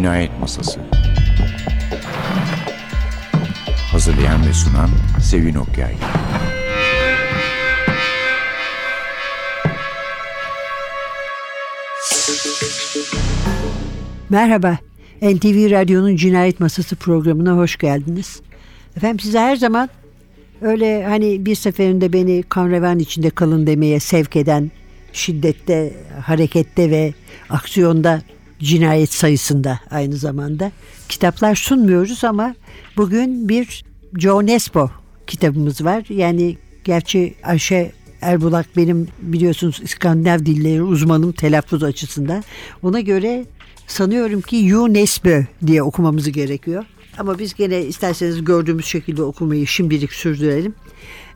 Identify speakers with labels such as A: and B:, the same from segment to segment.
A: Cinayet Masası. Hazırlayan ve sunan Sevin Okyay.
B: Merhaba, NTV Radyo'nun Cinayet Masası programına hoş geldiniz. Efendim size her zaman öyle hani bir seferinde beni kan revan içinde kalın demeye sevk eden şiddette, harekette ve aksiyonda cinayet sayısında aynı zamanda kitaplar sunmuyoruz ama bugün bir Joe Nesbo kitabımız var. Yani gerçi Ayşe Erbulak benim biliyorsunuz İskandinav dilleri uzmanım telaffuz açısından. Ona göre sanıyorum ki UNESCO diye okumamız gerekiyor. Ama biz gene isterseniz gördüğümüz şekilde okumayı şimdilik sürdürelim.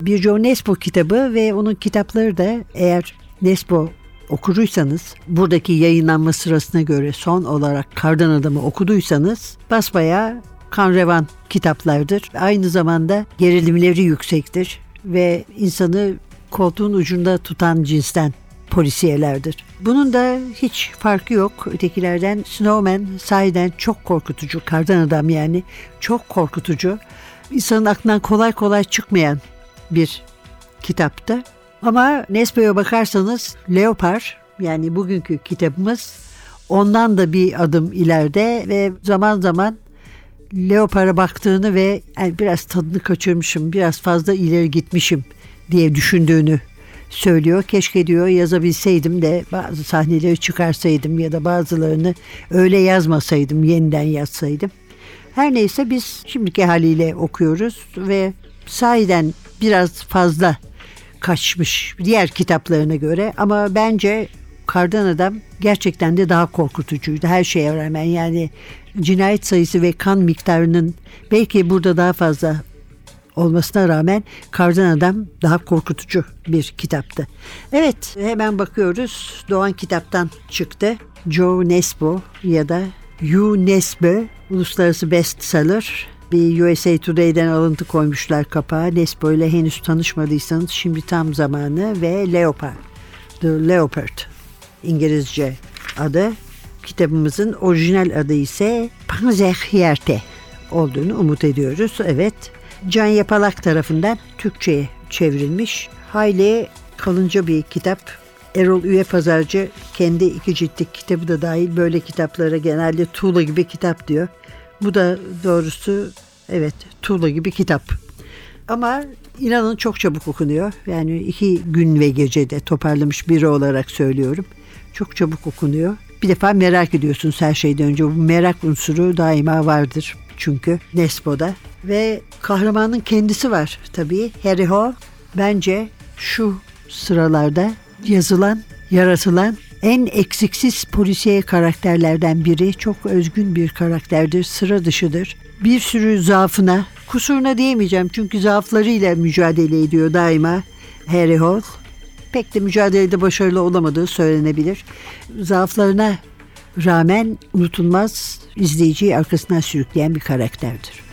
B: Bir Joe Nesbo kitabı ve onun kitapları da eğer Nesbo okuruysanız buradaki yayınlanma sırasına göre son olarak Kardan Adam'ı okuduysanız basbaya kan revan kitaplardır. Aynı zamanda gerilimleri yüksektir ve insanı koltuğun ucunda tutan cinsten polisiyelerdir. Bunun da hiç farkı yok. Ötekilerden Snowman sahiden çok korkutucu. Kardan adam yani çok korkutucu. İnsanın aklından kolay kolay çıkmayan bir kitaptı. Ama Nesbo'ya bakarsanız Leopar yani bugünkü kitabımız ondan da bir adım ileride ve zaman zaman Leopar'a baktığını ve yani biraz tadını kaçırmışım, biraz fazla ileri gitmişim diye düşündüğünü söylüyor. Keşke diyor yazabilseydim de bazı sahneleri çıkarsaydım ya da bazılarını öyle yazmasaydım, yeniden yazsaydım. Her neyse biz şimdiki haliyle okuyoruz ve sahiden biraz fazla kaçmış diğer kitaplarına göre ama bence Kardan Adam gerçekten de daha korkutucuydu her şeye rağmen yani cinayet sayısı ve kan miktarının belki burada daha fazla olmasına rağmen Kardan Adam daha korkutucu bir kitaptı. Evet hemen bakıyoruz Doğan kitaptan çıktı. Joe Nesbo ya da UNESCO uluslararası bestseller bir USA Today'den alıntı koymuşlar kapağa. Nesbo ile henüz tanışmadıysanız şimdi tam zamanı ve Leopard. The Leopard İngilizce adı. Kitabımızın orijinal adı ise Panzerhierte olduğunu umut ediyoruz. Evet, Can Yapalak tarafından Türkçe'ye çevrilmiş. Hayli kalınca bir kitap. Erol Üye Pazarcı kendi iki ciltlik kitabı da dahil böyle kitaplara genelde tuğla gibi kitap diyor. Bu da doğrusu evet tuğla gibi kitap. Ama inanın çok çabuk okunuyor. Yani iki gün ve gecede toparlamış biri olarak söylüyorum. Çok çabuk okunuyor. Bir defa merak ediyorsunuz her şeyden önce. Bu merak unsuru daima vardır çünkü Nesbo'da. Ve kahramanın kendisi var tabii. Harry Hall bence şu sıralarda yazılan, yaratılan en eksiksiz polisiye karakterlerden biri. Çok özgün bir karakterdir, sıra dışıdır. Bir sürü zaafına, kusuruna diyemeyeceğim çünkü zaaflarıyla mücadele ediyor daima Harry Hall. Pek de mücadelede başarılı olamadığı söylenebilir. Zaaflarına rağmen unutulmaz izleyiciyi arkasına sürükleyen bir karakterdir.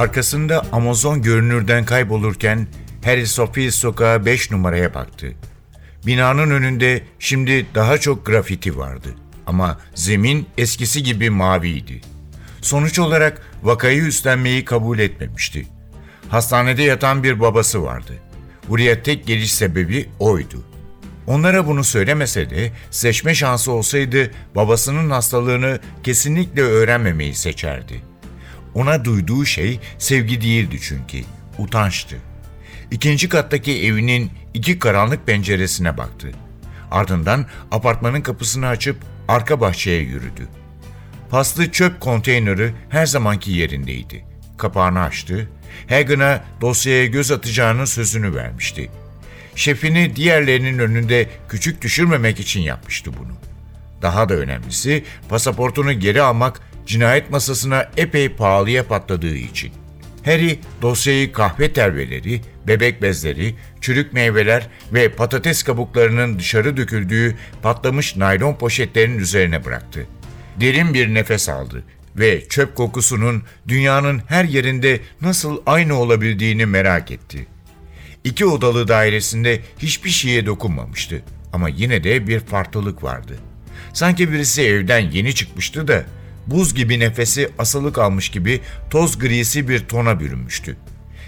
A: Arkasında Amazon görünürden kaybolurken Harry Sophie sokağa 5 numaraya baktı. Binanın önünde şimdi daha çok grafiti vardı ama zemin eskisi gibi maviydi. Sonuç olarak vakayı üstlenmeyi kabul etmemişti. Hastanede yatan bir babası vardı. Buraya tek geliş sebebi oydu. Onlara bunu söylemese de seçme şansı olsaydı babasının hastalığını kesinlikle öğrenmemeyi seçerdi. Ona duyduğu şey sevgi değildi çünkü, utançtı. İkinci kattaki evinin iki karanlık penceresine baktı. Ardından apartmanın kapısını açıp arka bahçeye yürüdü. Paslı çöp konteyneri her zamanki yerindeydi. Kapağını açtı. Hagen'a dosyaya göz atacağının sözünü vermişti. Şefini diğerlerinin önünde küçük düşürmemek için yapmıştı bunu. Daha da önemlisi pasaportunu geri almak cinayet masasına epey pahalıya patladığı için. Harry dosyayı kahve terveleri, bebek bezleri, çürük meyveler ve patates kabuklarının dışarı döküldüğü patlamış naylon poşetlerin üzerine bıraktı. Derin bir nefes aldı ve çöp kokusunun dünyanın her yerinde nasıl aynı olabildiğini merak etti. İki odalı dairesinde hiçbir şeye dokunmamıştı ama yine de bir farklılık vardı. Sanki birisi evden yeni çıkmıştı da buz gibi nefesi asılı kalmış gibi toz grisi bir tona bürünmüştü.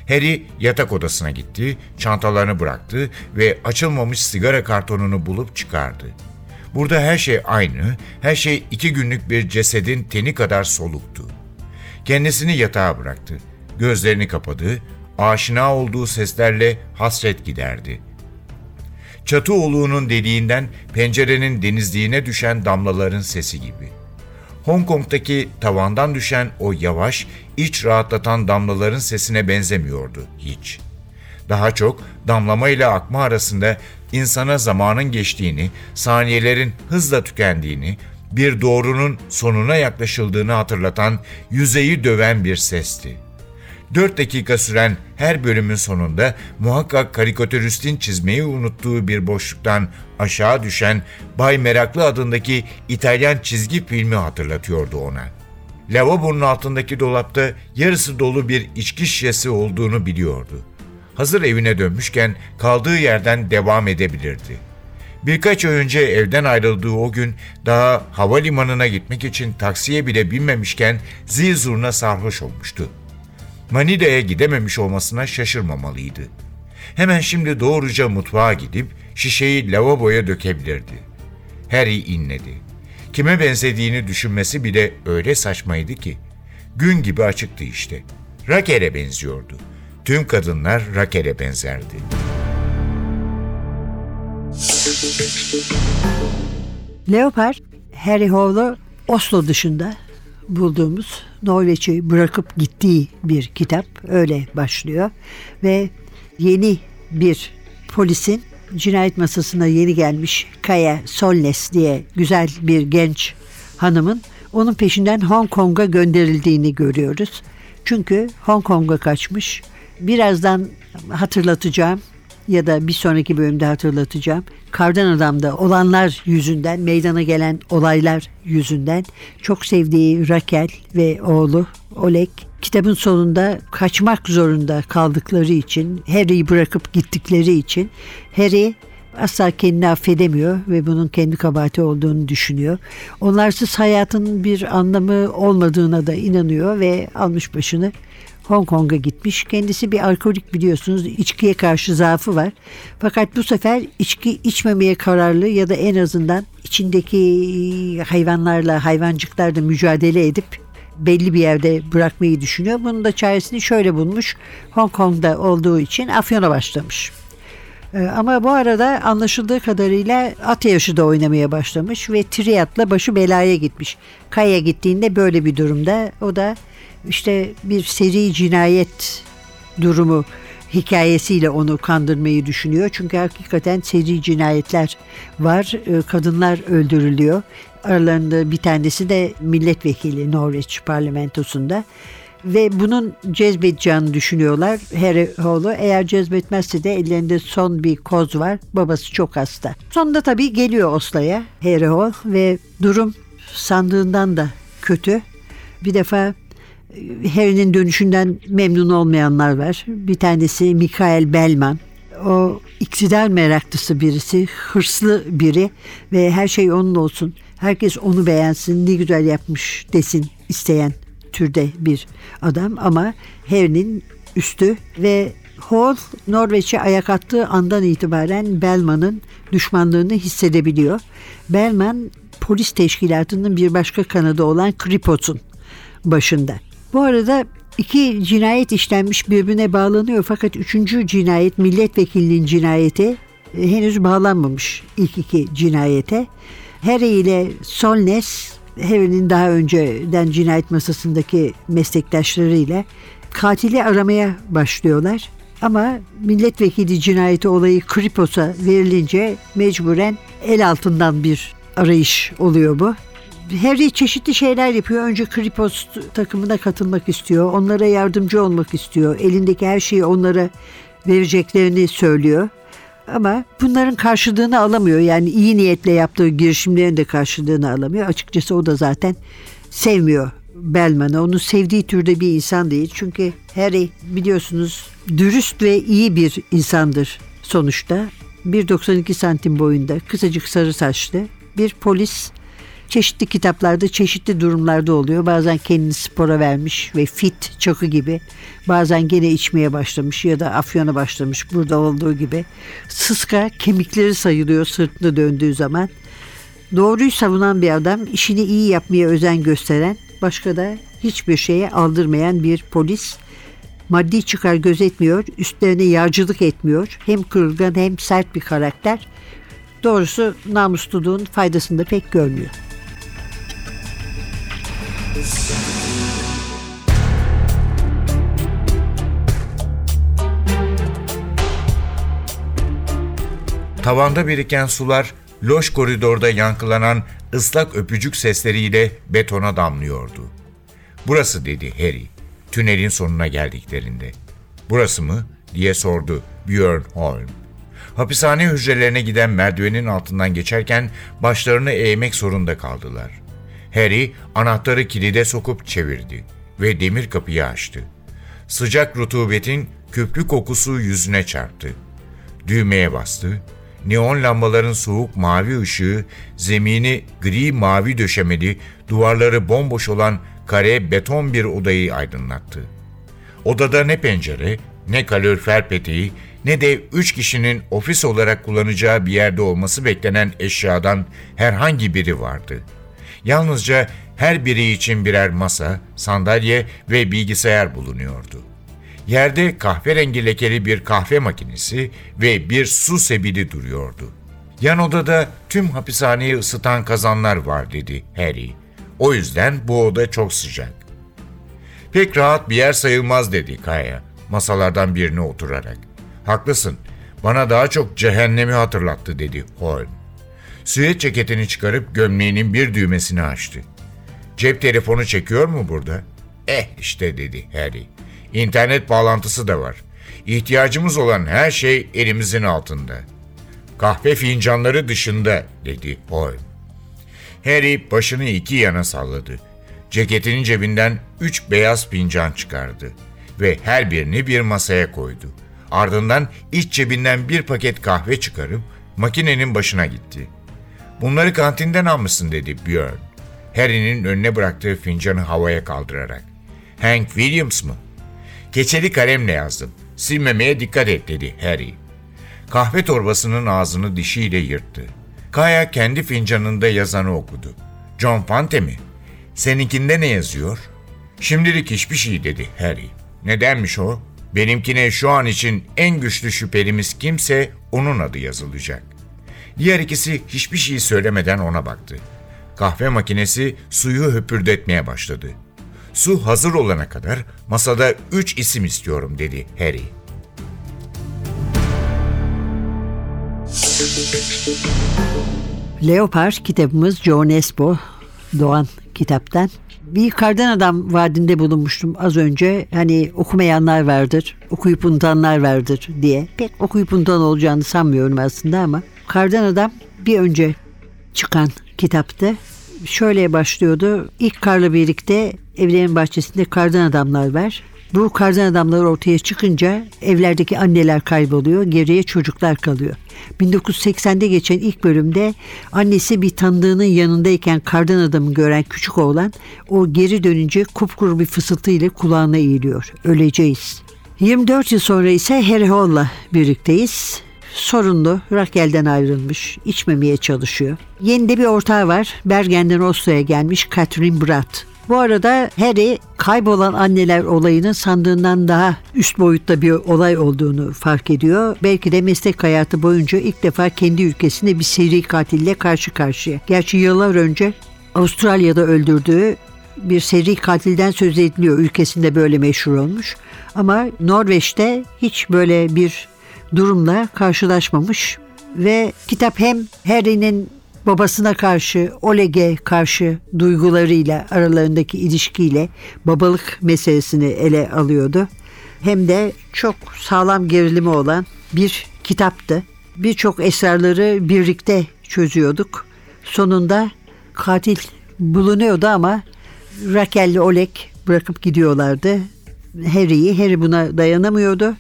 A: Harry yatak odasına gitti, çantalarını bıraktı ve açılmamış sigara kartonunu bulup çıkardı. Burada her şey aynı, her şey iki günlük bir cesedin teni kadar soluktu. Kendisini yatağa bıraktı. Gözlerini kapadı, aşina olduğu seslerle hasret giderdi. Çatı oluğunun deliğinden pencerenin denizliğine düşen damlaların sesi gibi. Hong Kong'daki tavandan düşen o yavaş, iç rahatlatan damlaların sesine benzemiyordu hiç. Daha çok damlama ile akma arasında insana zamanın geçtiğini, saniyelerin hızla tükendiğini, bir doğrunun sonuna yaklaşıldığını hatırlatan, yüzeyi döven bir sesti. 4 dakika süren her bölümün sonunda muhakkak karikatüristin çizmeyi unuttuğu bir boşluktan aşağı düşen Bay Meraklı adındaki İtalyan çizgi filmi hatırlatıyordu ona. Lavabonun altındaki dolapta yarısı dolu bir içki şişesi olduğunu biliyordu. Hazır evine dönmüşken kaldığı yerden devam edebilirdi. Birkaç ay önce evden ayrıldığı o gün daha havalimanına gitmek için taksiye bile binmemişken zil zurna sarhoş olmuştu. Manila'ya gidememiş olmasına şaşırmamalıydı. Hemen şimdi doğruca mutfağa gidip şişeyi lavaboya dökebilirdi. Harry inledi. Kime benzediğini düşünmesi bile öyle saçmaydı ki. Gün gibi açıktı işte. Rakel'e benziyordu. Tüm kadınlar Rakel'e benzerdi.
B: Leopard, Harry Hall'u Oslo dışında bulduğumuz Norveç'i bırakıp gittiği bir kitap öyle başlıyor ve yeni bir polisin cinayet masasına yeni gelmiş Kaya Solnes diye güzel bir genç hanımın onun peşinden Hong Kong'a gönderildiğini görüyoruz. Çünkü Hong Kong'a kaçmış. Birazdan hatırlatacağım ya da bir sonraki bölümde hatırlatacağım. Kardan Adam'da olanlar yüzünden, meydana gelen olaylar yüzünden çok sevdiği Raquel ve oğlu Oleg kitabın sonunda kaçmak zorunda kaldıkları için, Harry'i bırakıp gittikleri için Harry asla kendini affedemiyor ve bunun kendi kabahati olduğunu düşünüyor. Onlarsız hayatın bir anlamı olmadığına da inanıyor ve almış başını Hong Kong'a gitmiş. Kendisi bir alkolik biliyorsunuz. İçkiye karşı zaafı var. Fakat bu sefer içki içmemeye kararlı ya da en azından içindeki hayvanlarla, hayvancıklarla mücadele edip belli bir yerde bırakmayı düşünüyor. Bunun da çaresini şöyle bulmuş. Hong Kong'da olduğu için Afyon'a başlamış. Ama bu arada anlaşıldığı kadarıyla at yarışı da oynamaya başlamış ve triyatla başı belaya gitmiş. Kaya gittiğinde böyle bir durumda o da işte bir seri cinayet durumu hikayesiyle onu kandırmayı düşünüyor. Çünkü hakikaten seri cinayetler var. Ee, Kadınlar öldürülüyor. Aralarında bir tanesi de milletvekili Norveç parlamentosunda ve bunun cezbedeceğini düşünüyorlar Harry Hall'u. Eğer cezbetmezse de ellerinde son bir koz var. Babası çok hasta. Sonunda tabii geliyor Oslo'ya Harry Hall ve durum sandığından da kötü. Bir defa e, Harry'nin dönüşünden memnun olmayanlar var. Bir tanesi Mikael Bellman. O iktidar meraklısı birisi, hırslı biri ve her şey onun olsun. Herkes onu beğensin, ne güzel yapmış desin isteyen türde bir adam ama Harry'nin üstü ve Hall Norveç'e ayak attığı andan itibaren Bellman'ın düşmanlığını hissedebiliyor. Bellman polis teşkilatının bir başka kanadı olan Kripot'un başında. Bu arada iki cinayet işlenmiş birbirine bağlanıyor fakat üçüncü cinayet milletvekilinin cinayeti e, henüz bağlanmamış ilk iki cinayete. Harry ile Solnes Harry'nin daha önceden cinayet masasındaki meslektaşlarıyla katili aramaya başlıyorlar. Ama milletvekili cinayeti olayı Kripos'a verilince mecburen el altından bir arayış oluyor bu. Harry çeşitli şeyler yapıyor. Önce Kripos takımına katılmak istiyor. Onlara yardımcı olmak istiyor. Elindeki her şeyi onlara vereceklerini söylüyor. Ama bunların karşılığını alamıyor. Yani iyi niyetle yaptığı girişimlerin de karşılığını alamıyor. Açıkçası o da zaten sevmiyor Bellman'ı. Onu sevdiği türde bir insan değil. Çünkü Harry biliyorsunuz dürüst ve iyi bir insandır sonuçta. 1.92 santim boyunda, kısacık sarı saçlı bir polis çeşitli kitaplarda çeşitli durumlarda oluyor. Bazen kendini spora vermiş ve fit çakı gibi. Bazen gene içmeye başlamış ya da afyona başlamış burada olduğu gibi. Sıska kemikleri sayılıyor sırtını döndüğü zaman. Doğruyu savunan bir adam, işini iyi yapmaya özen gösteren, başka da hiçbir şeye aldırmayan bir polis. Maddi çıkar gözetmiyor, üstlerine yağcılık etmiyor. Hem kırılgan hem sert bir karakter. Doğrusu namusluluğun faydasını da pek görmüyor.
A: Tavanda biriken sular loş koridorda yankılanan ıslak öpücük sesleriyle betona damlıyordu. Burası dedi Harry, tünelin sonuna geldiklerinde. Burası mı? diye sordu Björn Holm. Hapishane hücrelerine giden merdivenin altından geçerken başlarını eğmek zorunda kaldılar. Harry anahtarı kilide sokup çevirdi ve demir kapıyı açtı. Sıcak rutubetin köprü kokusu yüzüne çarptı. Düğmeye bastı. Neon lambaların soğuk mavi ışığı zemini gri mavi döşemeli, duvarları bomboş olan kare beton bir odayı aydınlattı. Odada ne pencere, ne kalorifer peteği, ne de üç kişinin ofis olarak kullanacağı bir yerde olması beklenen eşyadan herhangi biri vardı. Yalnızca her biri için birer masa, sandalye ve bilgisayar bulunuyordu. Yerde kahverengi lekeli bir kahve makinesi ve bir su sebili duruyordu. Yan odada tüm hapishaneyi ısıtan kazanlar var dedi Harry. O yüzden bu oda çok sıcak. Pek rahat bir yer sayılmaz dedi Kaya masalardan birine oturarak. Haklısın. Bana daha çok cehennemi hatırlattı dedi Holm. Süet ceketini çıkarıp gömleğinin bir düğmesini açtı. Cep telefonu çekiyor mu burada? Eh işte dedi Harry. İnternet bağlantısı da var. İhtiyacımız olan her şey elimizin altında. Kahve fincanları dışında dedi Holm. Harry başını iki yana salladı. Ceketinin cebinden üç beyaz fincan çıkardı ve her birini bir masaya koydu. Ardından iç cebinden bir paket kahve çıkarıp makinenin başına gitti. Bunları kantinden almışsın dedi Björn. Harry'nin önüne bıraktığı fincanı havaya kaldırarak. Hank Williams mı? Keçeli kalemle yazdım. Silmemeye dikkat et dedi Harry. Kahve torbasının ağzını dişiyle yırttı. Kaya kendi fincanında yazanı okudu. John Fante mi? Seninkinde ne yazıyor? Şimdilik hiçbir şey dedi Harry. Nedenmiş o? Benimkine şu an için en güçlü şüphelimiz kimse onun adı yazılacak. Diğer ikisi hiçbir şey söylemeden ona baktı. Kahve makinesi suyu höpürdetmeye başladı. Su hazır olana kadar masada üç isim istiyorum dedi Harry.
B: Leopar kitabımız Joe Nesbo Doğan kitaptan. Bir kardan adam vaadinde bulunmuştum az önce. Hani okumayanlar vardır, okuyup unutanlar vardır diye. Pek okuyup unutan olacağını sanmıyorum aslında ama. Kardan adam bir önce çıkan kitaptı. Şöyle başlıyordu. İlk karla birlikte evlerin bahçesinde kardan adamlar var. Bu kardan adamlar ortaya çıkınca evlerdeki anneler kayboluyor, geriye çocuklar kalıyor. 1980'de geçen ilk bölümde annesi bir tanıdığının yanındayken kardan adamı gören küçük oğlan o geri dönünce kupkuru bir fısıltıyla kulağına eğiliyor. Öleceğiz. 24 yıl sonra ise Harry Hall'la birlikteyiz. Sorunlu, Rakel'den ayrılmış, içmemeye çalışıyor. Yeni de bir ortağı var. Bergen'den Oslo'ya gelmiş Catherine Bratt. Bu arada Harry kaybolan anneler olayının sandığından daha üst boyutta bir olay olduğunu fark ediyor. Belki de meslek hayatı boyunca ilk defa kendi ülkesinde bir seri katille karşı karşıya. Gerçi yıllar önce Avustralya'da öldürdüğü bir seri katilden söz ediliyor. Ülkesinde böyle meşhur olmuş. Ama Norveç'te hiç böyle bir durumla karşılaşmamış ve kitap hem Harry'nin babasına karşı, Oleg'e karşı duygularıyla aralarındaki ilişkiyle babalık meselesini ele alıyordu. Hem de çok sağlam gerilimi olan bir kitaptı. Birçok esrarları birlikte çözüyorduk. Sonunda katil bulunuyordu ama Raquel ile Oleg bırakıp gidiyorlardı. Harry'i, Harry buna dayanamıyordu.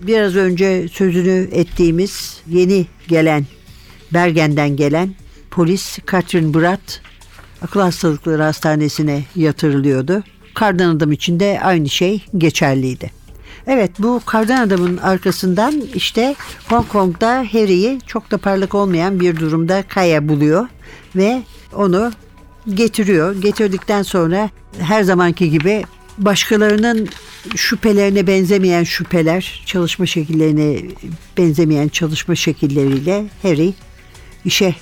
B: Biraz önce sözünü ettiğimiz yeni gelen Bergen'den gelen polis Katrin Bratt akıl hastalıkları hastanesine yatırılıyordu. Kardan adam için de aynı şey geçerliydi. Evet bu kardan adamın arkasından işte Hong Kong'da Harry'i çok da parlak olmayan bir durumda Kaya buluyor ve onu getiriyor. Getirdikten sonra her zamanki gibi başkalarının şüphelerine benzemeyen şüpheler, çalışma şekillerine benzemeyen çalışma şekilleriyle Harry işe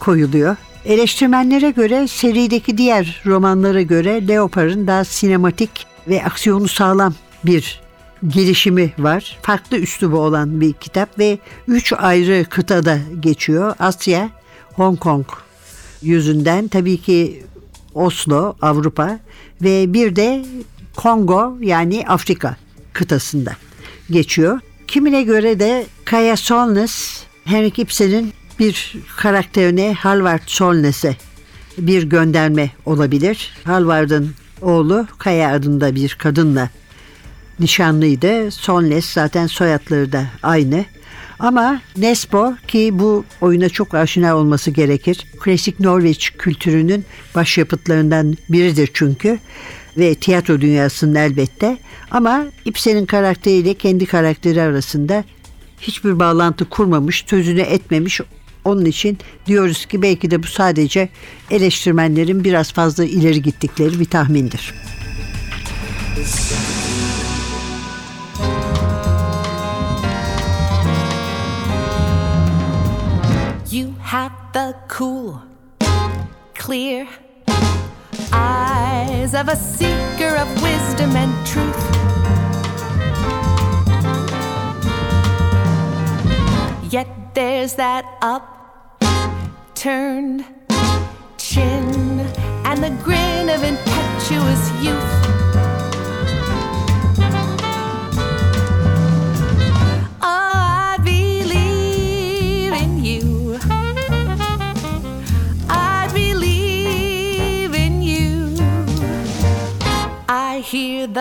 B: koyuluyor. Eleştirmenlere göre serideki diğer romanlara göre Leopar'ın daha sinematik ve aksiyonu sağlam bir gelişimi var. Farklı üslubu olan bir kitap ve üç ayrı kıtada geçiyor. Asya, Hong Kong yüzünden tabii ki Oslo, Avrupa ve bir de Kongo yani Afrika kıtasında geçiyor. Kimine göre de Kaya Solness, Henrik Ibsen'in bir karakterine Halvard Solness'e bir gönderme olabilir. Halvard'ın oğlu Kaya adında bir kadınla nişanlıydı. Solness zaten soyadları da aynı. Ama Nesbo ki bu oyuna çok aşina olması gerekir. Klasik Norveç kültürünün başyapıtlarından biridir çünkü ve tiyatro dünyasının elbette. Ama Ibsen'in karakteriyle kendi karakteri arasında hiçbir bağlantı kurmamış, sözünü etmemiş. Onun için diyoruz ki belki de bu sadece eleştirmenlerin biraz fazla ileri gittikleri bir tahmindir.
C: You have the cool, clear eyes of a seeker of wisdom and truth. Yet there's that upturned chin and the grin of impetuous youth.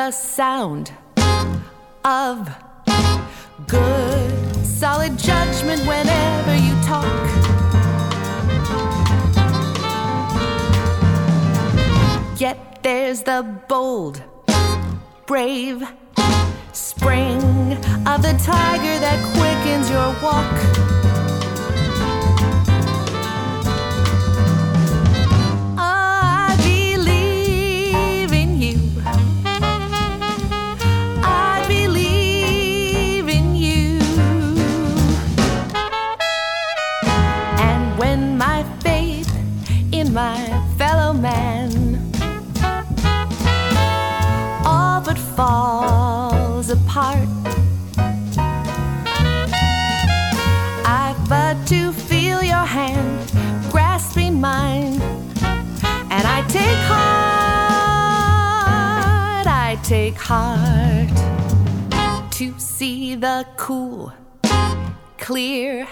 C: The sound of good, solid judgment whenever you talk. Yet there's the bold, brave spring of the tiger that quickens your walk. Apart. I've but to feel your hand grasping mine, and I take heart, I take heart to see the cool, clear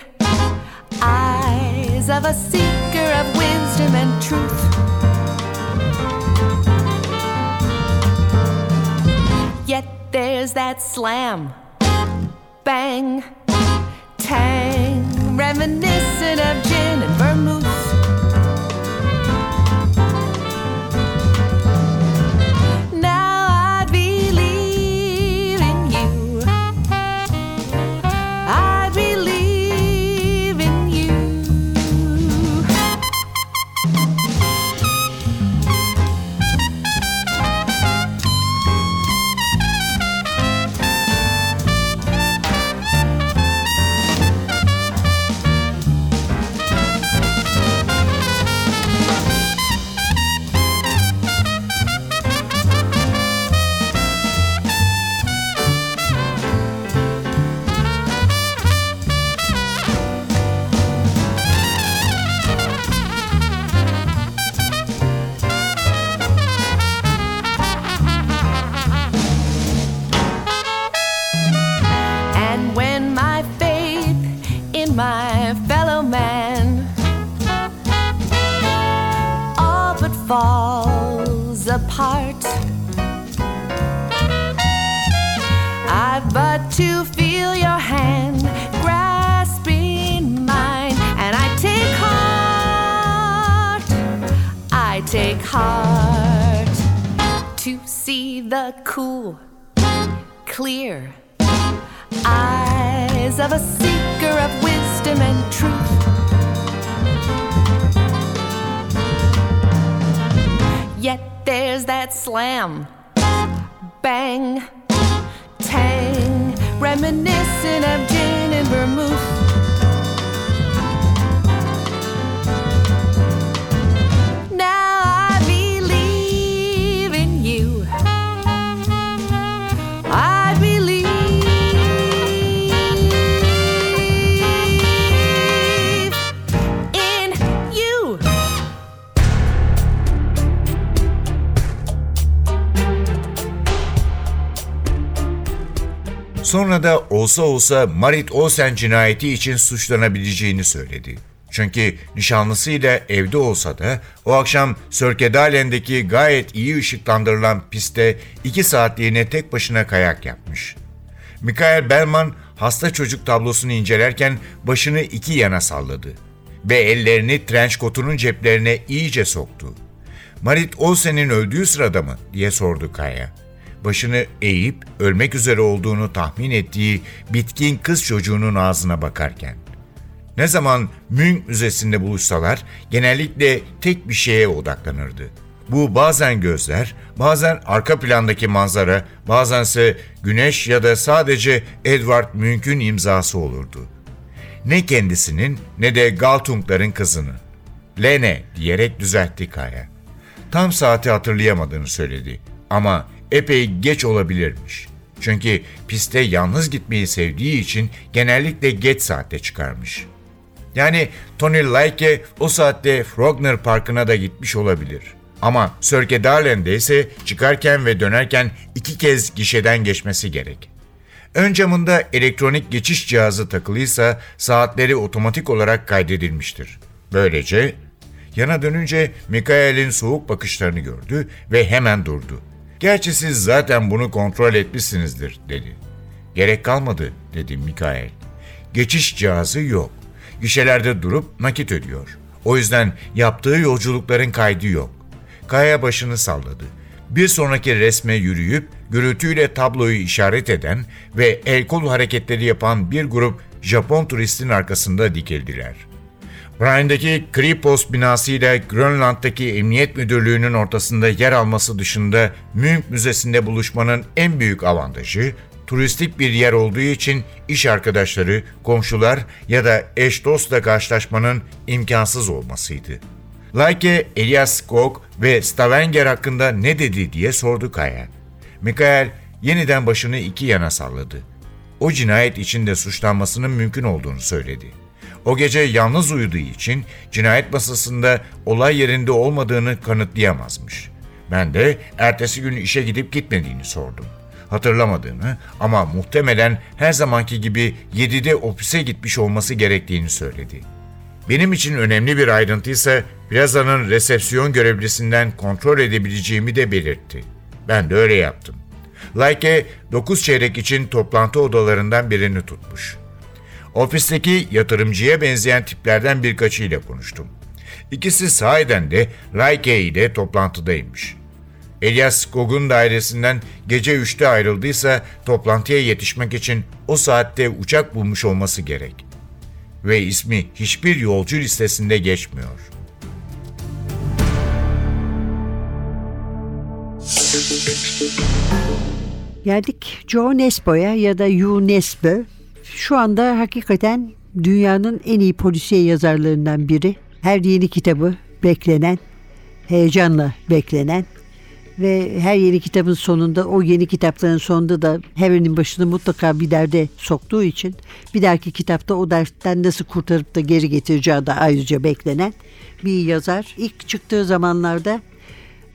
C: eyes of a seeker of wisdom and truth. There's that slam, bang, tang, reminiscent of gin eyes of a seeker of wisdom and truth. Yet there's that slam, bang, tang, reminiscent of gin and vermouth.
A: Sonra da olsa olsa Marit Olsen cinayeti için suçlanabileceğini söyledi. Çünkü nişanlısıyla evde olsa da o akşam Sörkedalen'deki gayet iyi ışıklandırılan pistte iki saatliğine tek başına kayak yapmış. Mikael Bellman hasta çocuk tablosunu incelerken başını iki yana salladı ve ellerini trench kotunun ceplerine iyice soktu. Marit Olsen'in öldüğü sırada mı diye sordu Kaya. Başını eğip ölmek üzere olduğunu tahmin ettiği bitkin kız çocuğunun ağzına bakarken. Ne zaman Mün Müzesi'nde buluşsalar genellikle tek bir şeye odaklanırdı. Bu bazen gözler, bazen arka plandaki manzara, bazense güneş ya da sadece Edward Münk'ün imzası olurdu. Ne kendisinin ne de Galtungların kızının. Lene diyerek düzeltti Kaya. Tam saati hatırlayamadığını söyledi ama epey geç olabilirmiş. Çünkü piste yalnız gitmeyi sevdiği için genellikle geç saatte çıkarmış. Yani Tony Laike o saatte Frogner Parkı'na da gitmiş olabilir. Ama Sörkedalen'de ise çıkarken ve dönerken iki kez gişeden geçmesi gerek. Ön camında elektronik geçiş cihazı takılıysa saatleri otomatik olarak kaydedilmiştir. Böylece yana dönünce Mikael'in soğuk bakışlarını gördü ve hemen durdu. Gerçi siz zaten bunu kontrol etmişsinizdir dedi. Gerek kalmadı dedi Mikael. Geçiş cihazı yok. Gişelerde durup nakit ödüyor. O yüzden yaptığı yolculukların kaydı yok. Kaya başını salladı. Bir sonraki resme yürüyüp gürültüyle tabloyu işaret eden ve el kol hareketleri yapan bir grup Japon turistin arkasında dikildiler. Brian'daki Kripos binasıyla Grönland'daki Emniyet Müdürlüğü'nün ortasında yer alması dışında Münch Müzesi'nde buluşmanın en büyük avantajı turistik bir yer olduğu için iş arkadaşları, komşular ya da eş dostla karşılaşmanın imkansız olmasıydı. Laike, Elias Skog ve Stavanger hakkında ne dedi diye sordu Kaya. Mikael yeniden başını iki yana salladı. O cinayet içinde suçlanmasının mümkün olduğunu söyledi. O gece yalnız uyuduğu için cinayet masasında olay yerinde olmadığını kanıtlayamazmış. Ben de ertesi gün işe gidip gitmediğini sordum. Hatırlamadığını ama muhtemelen her zamanki gibi 7'de ofise gitmiş olması gerektiğini söyledi. Benim için önemli bir ayrıntıysa plazanın resepsiyon görevlisinden kontrol edebileceğimi de belirtti. Ben de öyle yaptım. Laike 9 çeyrek için toplantı odalarından birini tutmuş. Ofisteki yatırımcıya benzeyen tiplerden birkaçıyla konuştum. İkisi sahiden de Laike ile toplantıdaymış. Elias Skog'un dairesinden gece 3'te ayrıldıysa toplantıya yetişmek için o saatte uçak bulmuş olması gerek. Ve ismi hiçbir yolcu listesinde geçmiyor.
B: Geldik Joe Nesbo'ya ya da Yu Nesbo. Şu anda hakikaten dünyanın en iyi polisiye yazarlarından biri. Her yeni kitabı beklenen, heyecanla beklenen ve her yeni kitabın sonunda o yeni kitapların sonunda da Harry'nin başını mutlaka bir derde soktuğu için bir dahaki kitapta o dertten nasıl kurtarıp da geri getireceği de ayrıca beklenen bir yazar. İlk çıktığı zamanlarda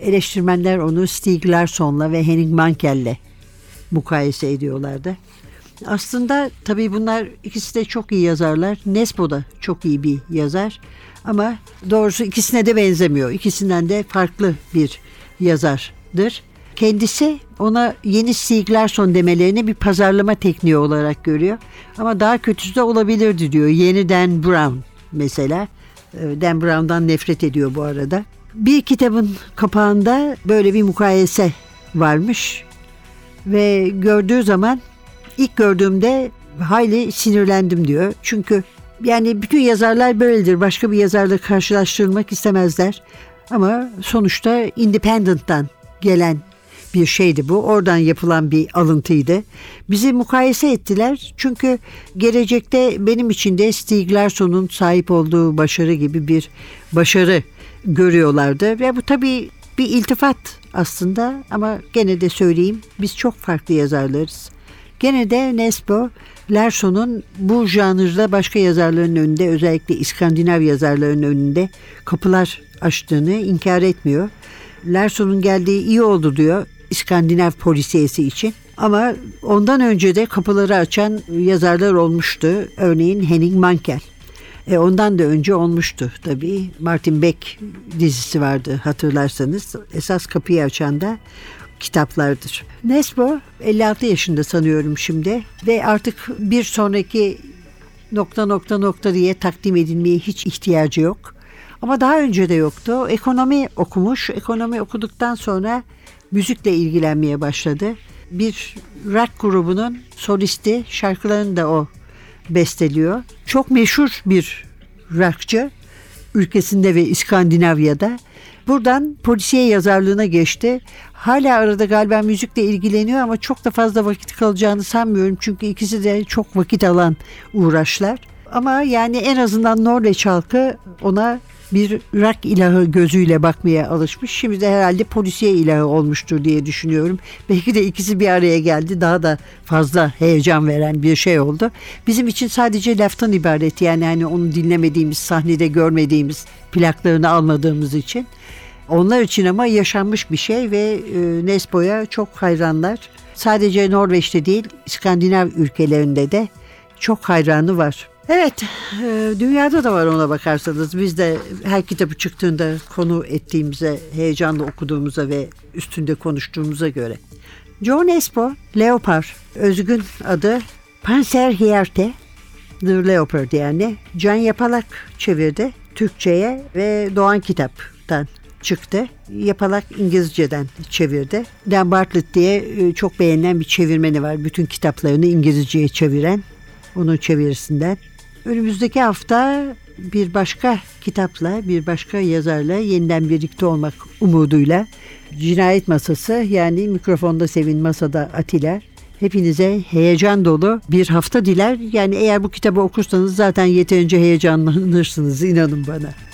B: eleştirmenler onu Stieg Larsson'la ve Henning Mankel'le mukayese ediyorlardı. Aslında tabii bunlar ikisi de çok iyi yazarlar. Nesbo da çok iyi bir yazar. Ama doğrusu ikisine de benzemiyor. İkisinden de farklı bir yazardır. Kendisi ona yeni Stieg Larsson demelerini bir pazarlama tekniği olarak görüyor. Ama daha kötüsü de olabilirdi diyor. Yeni Dan Brown mesela. Ee, Dan Brown'dan nefret ediyor bu arada. Bir kitabın kapağında böyle bir mukayese varmış. Ve gördüğü zaman ilk gördüğümde hayli sinirlendim diyor. Çünkü yani bütün yazarlar böyledir. Başka bir yazarla karşılaştırılmak istemezler. Ama sonuçta Independent'tan gelen bir şeydi bu. Oradan yapılan bir alıntıydı. Bizi mukayese ettiler. Çünkü gelecekte benim için de Stieg Larsson'un sahip olduğu başarı gibi bir başarı görüyorlardı. Ve bu tabii bir iltifat aslında ama gene de söyleyeyim biz çok farklı yazarlarız. Gene de Nesbo Larsson'un bu janrda başka yazarların önünde özellikle İskandinav yazarların önünde kapılar açtığını inkar etmiyor. Larsson'un geldiği iyi oldu diyor. İskandinav polisiyesi için. Ama ondan önce de kapıları açan yazarlar olmuştu. Örneğin Henning Mankell. E ondan da önce olmuştu tabii. Martin Beck dizisi vardı hatırlarsanız. Esas kapıyı açan da kitaplardır. Nesbo 56 yaşında sanıyorum şimdi ve artık bir sonraki nokta nokta nokta diye takdim edilmeye hiç ihtiyacı yok. Ama daha önce de yoktu. Ekonomi okumuş. Ekonomi okuduktan sonra müzikle ilgilenmeye başladı. Bir rock grubunun solisti şarkılarını da o besteliyor. Çok meşhur bir rockçı ülkesinde ve İskandinavya'da. Buradan polisiye yazarlığına geçti. Hala arada galiba müzikle ilgileniyor ama çok da fazla vakit kalacağını sanmıyorum. Çünkü ikisi de çok vakit alan uğraşlar. Ama yani en azından Norveç halkı ona bir rock ilahı gözüyle bakmaya alışmış. Şimdi de herhalde polisiye ilahı olmuştur diye düşünüyorum. Belki de ikisi bir araya geldi. Daha da fazla heyecan veren bir şey oldu. Bizim için sadece laftan ibaret. Yani hani onu dinlemediğimiz, sahnede görmediğimiz, plaklarını almadığımız için. Onlar için ama yaşanmış bir şey ve e, Nesbo'ya çok hayranlar. Sadece Norveç'te değil, İskandinav ülkelerinde de çok hayranı var. Evet, e, dünyada da var ona bakarsanız. Biz de her kitabı çıktığında konu ettiğimize, heyecanla okuduğumuza ve üstünde konuştuğumuza göre. John Espo, Leopard, özgün adı Panzer Hierte, Leopard yani. Can Yapalak çevirdi Türkçe'ye ve Doğan Kitap'tan çıktı. Yapalak İngilizceden çevirdi. Dan Bartlett diye e, çok beğenilen bir çevirmeni var. Bütün kitaplarını İngilizceye çeviren. Onun çevirisinden. Önümüzdeki hafta bir başka kitapla, bir başka yazarla yeniden birlikte olmak umuduyla Cinayet Masası yani mikrofonda Sevin Masada Atilla hepinize heyecan dolu bir hafta diler. Yani eğer bu kitabı okursanız zaten yeterince heyecanlanırsınız inanın bana.